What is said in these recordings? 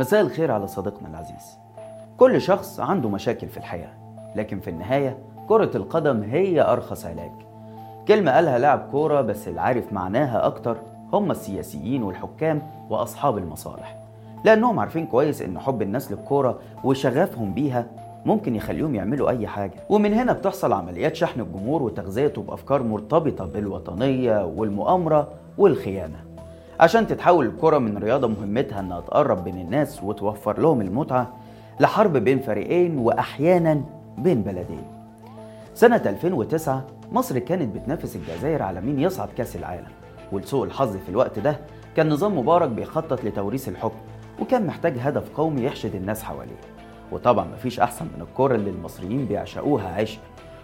مساء الخير على صديقنا العزيز. كل شخص عنده مشاكل في الحياة لكن في النهاية كرة القدم هي أرخص علاج. كلمة قالها لاعب كورة بس اللي عارف معناها أكتر هم السياسيين والحكام وأصحاب المصالح. لأنهم عارفين كويس إن حب الناس للكورة وشغفهم بيها ممكن يخليهم يعملوا أي حاجة. ومن هنا بتحصل عمليات شحن الجمهور وتغذيته بأفكار مرتبطة بالوطنية والمؤامرة والخيانة. عشان تتحول الكرة من رياضة مهمتها إنها تقرب بين الناس وتوفر لهم المتعة لحرب بين فريقين وأحيانا بين بلدين. سنة 2009 مصر كانت بتنافس الجزائر على مين يصعد كأس العالم. ولسوء الحظ في الوقت ده كان نظام مبارك بيخطط لتوريث الحكم وكان محتاج هدف قومي يحشد الناس حواليه. وطبعا مفيش أحسن من الكرة اللي المصريين بيعشقوها عشق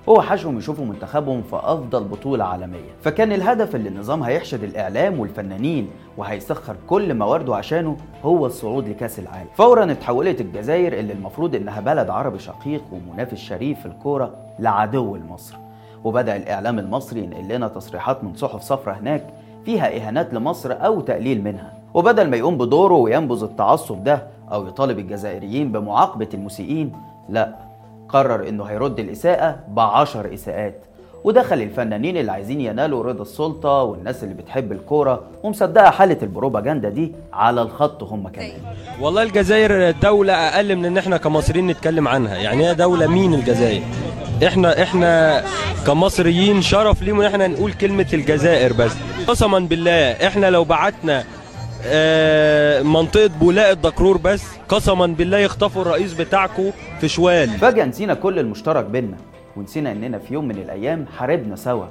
هو حشهم يشوفوا منتخبهم في أفضل بطولة عالمية. فكان الهدف اللي النظام هيحشد الإعلام والفنانين وهيسخر كل موارده عشانه هو الصعود لكأس العالم. فورا اتحولت الجزائر اللي المفروض إنها بلد عربي شقيق ومنافس شريف في الكورة لعدو لمصر. وبدأ الإعلام المصري ينقل لنا تصريحات من صحف صفرة هناك فيها إهانات لمصر أو تقليل منها. وبدل ما يقوم بدوره وينبذ التعصب ده أو يطالب الجزائريين بمعاقبة المسيئين لا قرر إنه هيرد الإساءة بعشر إساءات ودخل الفنانين اللي عايزين ينالوا رضا السلطة والناس اللي بتحب الكورة ومصدقة حالة البروباجندا دي على الخط هم كمان والله الجزائر دولة أقل من إن إحنا كمصريين نتكلم عنها، يعني هي دولة مين الجزائر؟ إحنا إحنا كمصريين شرف ليهم إن إحنا نقول كلمة الجزائر بس. قسما بالله إحنا لو بعتنا آه، منطقة بولاء الدكرور بس. قسما بالله يخطفوا الرئيس بتاعكم في شوال. فجأة نسينا كل المشترك بينا ونسينا إننا في يوم من الأيام حاربنا سوا.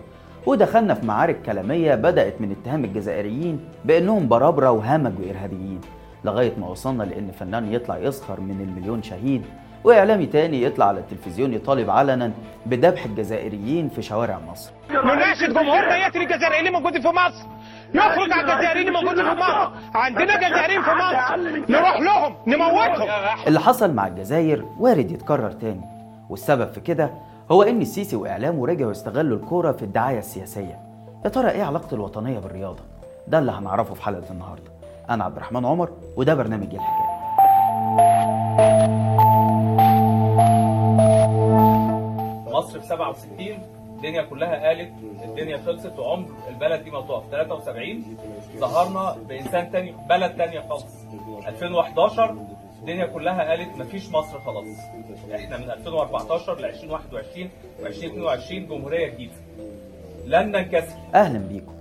ودخلنا في معارك كلامية بدأت من اتهام الجزائريين بأنهم برابرة وهمج وإرهابيين لغاية ما وصلنا لأن فنان يطلع يسخر من المليون شهيد وإعلامي تاني يطلع على التلفزيون يطالب علنا بذبح الجزائريين في شوارع مصر. نناشد جمهورنا يقتل الجزائريين الموجودين في مصر. يخرج على الجزائريين عندنا جزائريين في مصر. نروح لهم نموتهم. اللي حصل مع الجزائر وارد يتكرر تاني. والسبب في كده هو إن السيسي وإعلامه رجعوا يستغلوا الكورة في الدعاية السياسية. يا ترى إيه علاقة الوطنية بالرياضة؟ ده اللي هنعرفه في حلقة النهارده. أنا عبد الرحمن عمر وده برنامج الحكاية؟ مصر في 67 الدنيا كلها قالت الدنيا خلصت وعمر البلد دي ما تقف. 73 ظهرنا بإنسان تاني بلد تانية خالص. 2011 الدنيا كلها قالت مفيش مصر خلاص. إحنا من 2014 ل 2021 و 2022 جمهورية جديدة. لن ننكسر أهلا بيكم.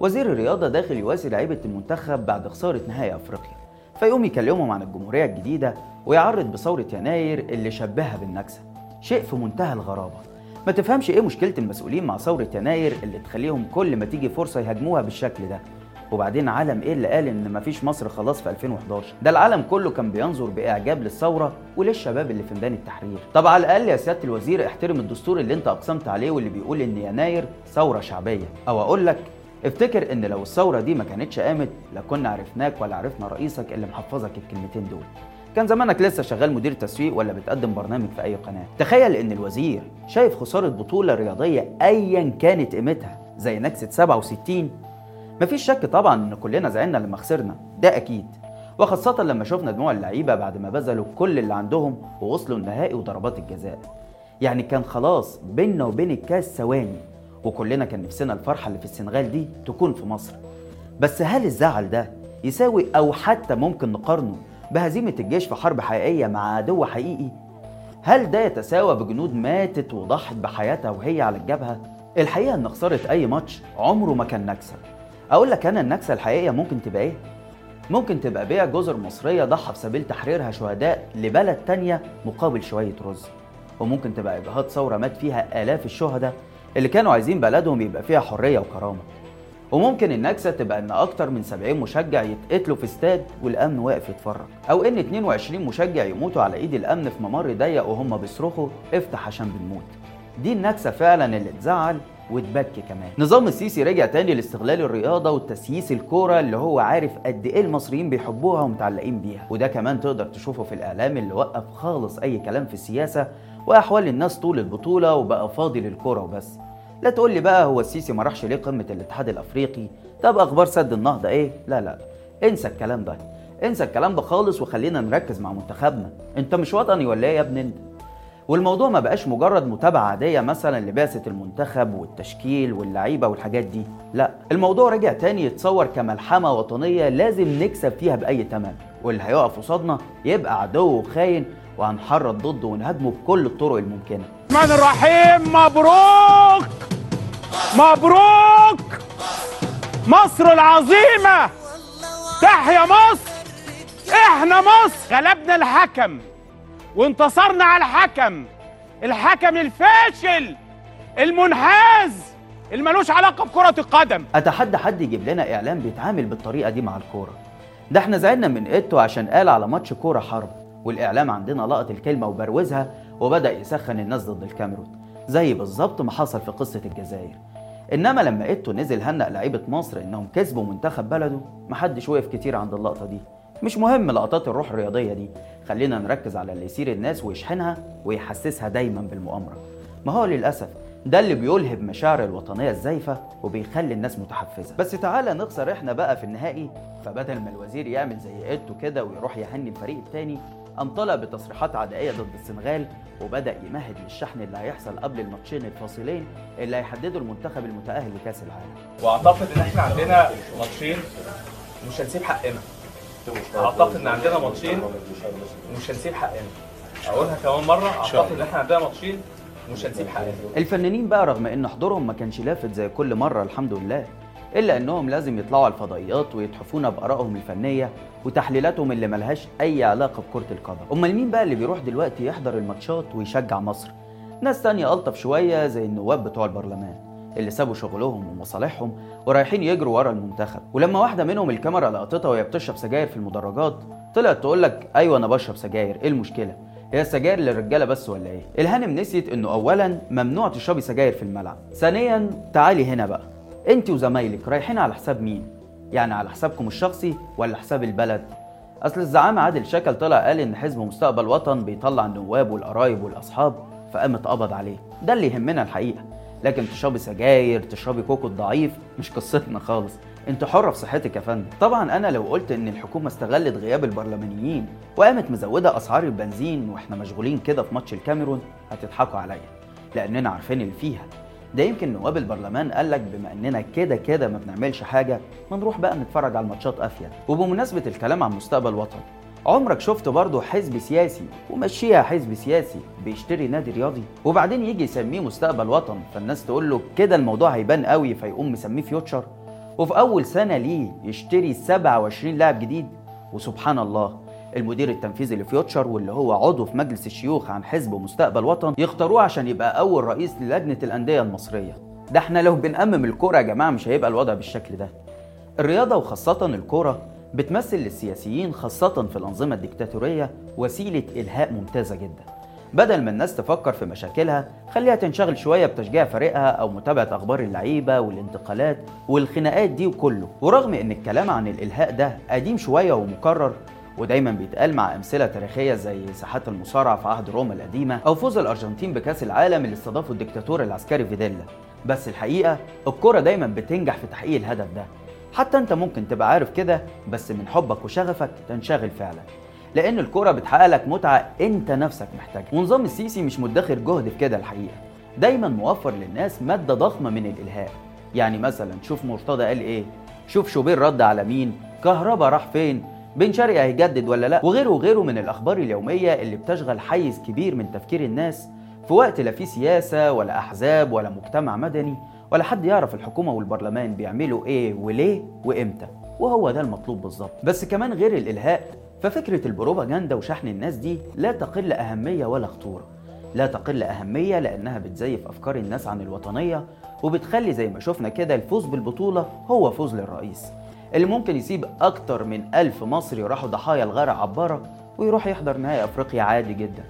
وزير الرياضة داخل يواسي لعيبة المنتخب بعد خسارة نهائي أفريقيا. فيقوم يكلمهم عن الجمهورية الجديدة ويعرض بثوره يناير اللي شبهها بالنكسة. شيء في منتهى الغرابة. ما تفهمش إيه مشكلة المسؤولين مع ثورة يناير اللي تخليهم كل ما تيجي فرصة يهاجموها بالشكل ده؟ وبعدين عالم إيه اللي قال إن مفيش مصر خلاص في 2011 ده العالم كله كان بينظر بإعجاب للثورة وللشباب اللي في ميدان التحرير. طب على الأقل يا سيادة الوزير احترم الدستور اللي انت أقسمت عليه واللي بيقول إن يناير ثورة شعبية. أو أقول لك افتكر إن لو الثورة دي ما كانتش قامت لا كنا عرفناك ولا عرفنا رئيسك اللي محفظك الكلمتين دول. كان زمانك لسه شغال مدير تسويق ولا بتقدم برنامج في أي قناة؟ تخيل إن الوزير شايف خسارة بطولة رياضية ايا كانت قيمتها زي نكسة 67 مفيش شك طبعا إن كلنا زعلنا لما خسرنا ده أكيد. وخاصة لما شفنا دموع اللعيبة بعد ما بذلوا كل اللي عندهم ووصلوا النهائي وضربات الجزاء. يعني كان خلاص بيننا وبين الكاس ثواني وكلنا كان نفسنا الفرحة اللي في السنغال دي تكون في مصر. بس هل الزعل ده يساوي أو حتى ممكن نقارنه بهزيمة الجيش في حرب حقيقية مع عدو حقيقي؟ هل ده يتساوى بجنود ماتت وضحت بحياتها وهي على الجبهة؟ الحقيقة إن خسارة أي ماتش عمره ما كان نكسة. أقول لك أنا النكسة الحقيقية ممكن تبقى إيه؟ ممكن تبقى بيع جزر مصرية ضحى في سبيل تحريرها شهداء لبلد تانية مقابل شوية رز. وممكن تبقى إجهاض ثورة مات فيها آلاف الشهداء اللي كانوا عايزين بلدهم يبقى فيها حرية وكرامة. وممكن النكسة تبقى إن أكتر من 70 مشجع يتقتلوا في استاد والأمن واقف يتفرج، أو إن 22 مشجع يموتوا على إيد الأمن في ممر ضيق وهم بيصرخوا افتح عشان بنموت. دي النكسة فعلا اللي تزعل وتبكي كمان. نظام السيسي رجع تاني لاستغلال الرياضة وتسييس الكورة اللي هو عارف قد إيه المصريين بيحبوها ومتعلقين بيها، وده كمان تقدر تشوفه في الإعلام اللي وقف خالص أي كلام في السياسة وأحوال الناس طول البطولة وبقى فاضي للكورة وبس. لا تقول لي بقى هو السيسي ما راحش ليه قمة الاتحاد الأفريقي؟ طب أخبار سد النهضة إيه؟ لا لا انسى الكلام ده انسى الكلام ده خالص وخلينا نركز مع منتخبنا. أنت مش وطني ولا إيه يا ابن انت؟ والموضوع ما بقاش مجرد متابعة عادية مثلا لبعثة المنتخب والتشكيل واللعيبة والحاجات دي لا الموضوع رجع تاني يتصور كملحمة وطنية لازم نكسب فيها بأي تمن واللي هيقف قصادنا يبقى عدو وخاين وهنحرض ضده ونهاجمه بكل الطرق الممكنة. الرحمن الرحيم مبروك! مبروك! مصر العظيمة! تحيا مصر! إحنا مصر! غلبنا الحكم! وانتصرنا على الحكم! الحكم الفاشل! المنحاز! اللي ملوش علاقة بكرة القدم! أتحدى حد يجيب لنا اعلام بيتعامل بالطريقة دي مع الكورة؟ ده إحنا زعلنا من إيتو عشان قال على ماتش كورة حرب. والإعلام عندنا لقط الكلمة وبروزها وبدأ يسخن الناس ضد الكاميرون. زي بالظبط ما حصل في قصة الجزائر. إنما لما إيتو نزل هنأ لعيبة مصر إنهم كسبوا منتخب بلده محدش وقف كتير عند اللقطة دي. مش مهم لقطات الروح الرياضية دي خلينا نركز على اللي يثير الناس ويشحنها ويحسسها دايما بالمؤامرة. ما هو للأسف ده اللي بيلهب مشاعر الوطنية الزايفة وبيخلي الناس متحفزة. بس تعالى نخسر إحنا بقى في النهائي فبدل ما الوزير يعمل زي إيتو كده ويروح يهني الفريق التاني قام طلع بتصريحات عدائية ضد السنغال وبدأ يمهد للشحن اللي هيحصل قبل الماتشين الفاصلين اللي هيحددوا المنتخب المتأهل لكأس العالم. وأعتقد إن إحنا عندنا ماتشين مش هنسيب حقنا. أعتقد إن عندنا ماتشين مش هنسيب حقنا. أقولها كمان مرة أعتقد إن إحنا عندنا ماتشين مش هنسيب حقنا. الفنانين بقى رغم إن حضورهم ما كانش لافت زي كل مرة الحمد لله. إلا أنهم لازم يطلعوا على الفضائيات ويتحفونا بآرائهم الفنية وتحليلاتهم اللي ملهاش أي علاقة بكرة القدم. أمال مين بقى اللي بيروح دلوقتي يحضر الماتشات ويشجع مصر؟ ناس تانية ألطف شوية زي النواب بتوع البرلمان اللي سابوا شغلهم ومصالحهم ورايحين يجروا ورا المنتخب. ولما واحدة منهم الكاميرا لقطتها وهي بتشرب سجاير في المدرجات طلعت تقول لك أيوة أنا بشرب سجاير إيه المشكلة؟ هي السجاير للرجالة بس ولا إيه؟ الهانم نسيت إنه أولا ممنوع تشربي سجاير في الملعب. ثانيا تعالي هنا بقى. أنت وزمايلك رايحين على حساب مين؟ يعني على حسابكم الشخصي ولا حساب البلد؟ أصل الزعامة عادل شكل طلع قال إن حزب مستقبل وطن بيطلع النواب والقرايب والأصحاب فقام اتقبض عليه. ده اللي يهمنا الحقيقة. لكن تشربي سجاير تشربي كوكو ضعيف مش قصتنا خالص. انت حرة في صحتك يا فندم. طبعا أنا لو قلت إن الحكومة استغلت غياب البرلمانيين وقامت مزودة أسعار البنزين وإحنا مشغولين كده في ماتش الكاميرون هتضحكوا عليا. لأننا عارفين اللي فيها. ده يمكن نواب البرلمان قال لك بما إننا كده كده ما بنعملش حاجة ما نروح بقى نتفرج على الماتشات أفيد. وبمناسبة الكلام عن مستقبل وطن عمرك شفت برضه حزب سياسي ومشيها حزب سياسي بيشتري نادي رياضي؟ وبعدين يجي يسميه مستقبل وطن فالناس تقول له كده الموضوع هيبان قوي فيقوم مسميه فيوتشر. وفي أول سنة ليه يشتري 27 لاعب جديد؟ وسبحان الله المدير التنفيذي لفيوتشر واللي هو عضو في مجلس الشيوخ عن حزب مستقبل وطن يختاروه عشان يبقى أول رئيس للجنة الأندية المصرية. ده إحنا لو بنأمم الكورة يا جماعة مش هيبقى الوضع بالشكل ده. الرياضة وخاصة الكورة بتمثل للسياسيين خاصة في الأنظمة الديكتاتورية وسيلة إلهاء ممتازة جدا. بدل ما الناس تفكر في مشاكلها خليها تنشغل شوية بتشجيع فريقها أو متابعة أخبار اللعيبة والانتقالات والخناقات دي وكله. ورغم إن الكلام عن الإلهاء ده قديم شوية ومكرر ودايما بيتقال مع أمثلة تاريخية زي ساحات المصارعة في عهد روما القديمة أو فوز الأرجنتين بكأس العالم اللي استضافه الدكتاتور العسكري فيديلا بس الحقيقة الكرة دايما بتنجح في تحقيق الهدف ده. حتى أنت ممكن تبقى عارف كده بس من حبك وشغفك تنشغل فعلا. لأن الكرة بتحقق لك متعة أنت نفسك محتاجها. ونظام السيسي مش مدخر جهد في كده الحقيقة. دايما موفر للناس مادة ضخمة من الإلهاء. يعني مثلا شوف مرتضى قال إيه؟ شوف شوبير رد على مين؟ كهربا راح فين؟ بن شرقي هيجدد ولا لا؟ وغيره وغيره من الأخبار اليومية اللي بتشغل حيز كبير من تفكير الناس في وقت لا في سياسة ولا أحزاب ولا مجتمع مدني ولا حد يعرف الحكومة والبرلمان بيعملوا إيه وليه وإمتى. وهو ده المطلوب بالظبط. بس كمان غير الإلهاء ففكرة البروباجندا وشحن الناس دي لا تقل أهمية ولا خطورة. لا تقل أهمية لأنها بتزيف أفكار الناس عن الوطنية وبتخلي زي ما شفنا كده الفوز بالبطولة هو فوز للرئيس. اللي ممكن يسيب أكتر من ألف مصري راحوا ضحايا الغارة عبارة ويروح يحضر نهائي أفريقيا عادي جدا.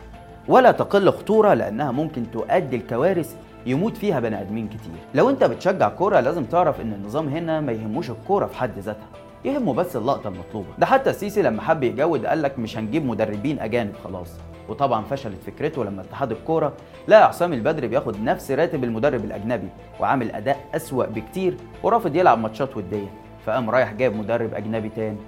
ولا تقل خطورة لأنها ممكن تؤدي الكوارث يموت فيها بني آدمين كتير. لو أنت بتشجع كورة لازم تعرف إن النظام هنا ما يهموش الكورة في حد ذاتها. يهمه بس اللقطة المطلوبة. ده حتى السيسي لما حب يجود قال لك مش هنجيب مدربين أجانب خلاص. وطبعا فشلت فكرته لما اتحاد الكورة لقى عصام البدري بياخد نفس راتب المدرب الأجنبي وعامل أداء أسوأ بكتير ورافض يلعب ماتشات ودية. فقام رايح جايب مدرب أجنبي تاني.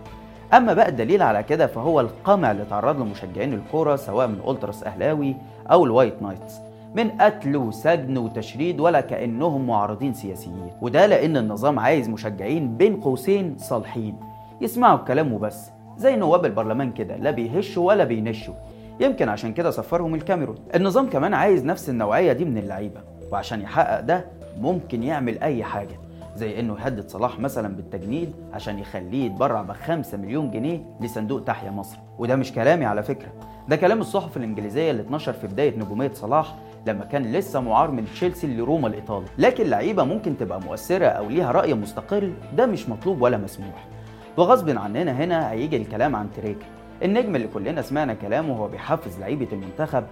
أما بقى الدليل على كده فهو القمع اللي تعرض له مشجعين الكورة سواء من ال ultras أهلاوي أو ال White Knights. من قتل وسجن وتشريد ولا كأنهم معارضين سياسيين. وده لأن النظام عايز مشجعين بين قوسين صالحين. يسمعوا الكلام وبس. زي نواب البرلمان كده لا بيهشوا ولا بينشوا. يمكن عشان كده سفرهم الكاميرون. النظام كمان عايز نفس النوعية دي من اللعيبة. وعشان يحقق ده ممكن يعمل أي حاجة. زي إنه يهدد صلاح مثلا بالتجنيد عشان يخليه يتبرع ب 5 مليون جنيه لصندوق تحيا مصر. وده مش كلامي على فكرة. ده كلام الصحف الإنجليزية اللي اتنشر في بداية نجومية صلاح لما كان لسه معار من تشيلسي لروما الإيطالي. لكن لعيبة ممكن تبقى مؤثرة أو ليها رأي مستقل ده مش مطلوب ولا مسموح. وغصب عننا هنا هيجي الكلام عن تريكا النجم اللي كلنا سمعنا كلامه وهو بيحفز لعيبة المنتخب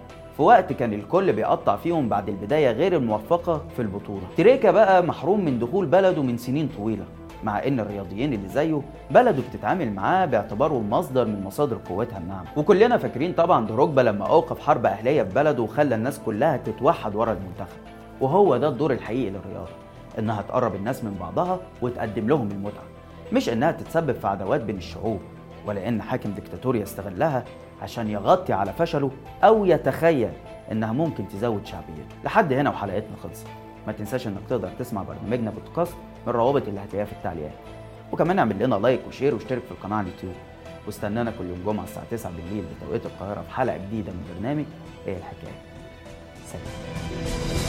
في وقت كان الكل بيقطع فيهم بعد البداية غير الموفقة في البطولة. تريكا بقى محروم من دخول بلده من سنين طويلة مع إن الرياضيين اللي زيه بلده بتتعامل معاه باعتباره مصدر من مصادر قوتها الناعمة. وكلنا فاكرين طبعا دروجبا لما أوقف حرب أهلية في بلده وخلى الناس كلها تتوحد ورا المنتخب. وهو ده الدور الحقيقي للرياضة إنها تقرب الناس من بعضها وتقدم لهم المتعة. مش إنها تتسبب في عداوات بين الشعوب ولا إن حاكم ديكتاتوري يستغلها عشان يغطي على فشله أو يتخيل إنها ممكن تزود شعبيته. لحد هنا وحلقتنا خلصت. ما تنساش إنك تقدر تسمع برنامجنا بودكاست من الروابط اللي هتلاقيها في التعليقات. وكمان اعمل لنا like و share واشترك في القناة على اليوتيوب. واستنانا كل يوم جمعة الساعة 9 بالليل بتوقيت القاهرة في حلقة جديدة من برنامج إيه الحكاية. سلام.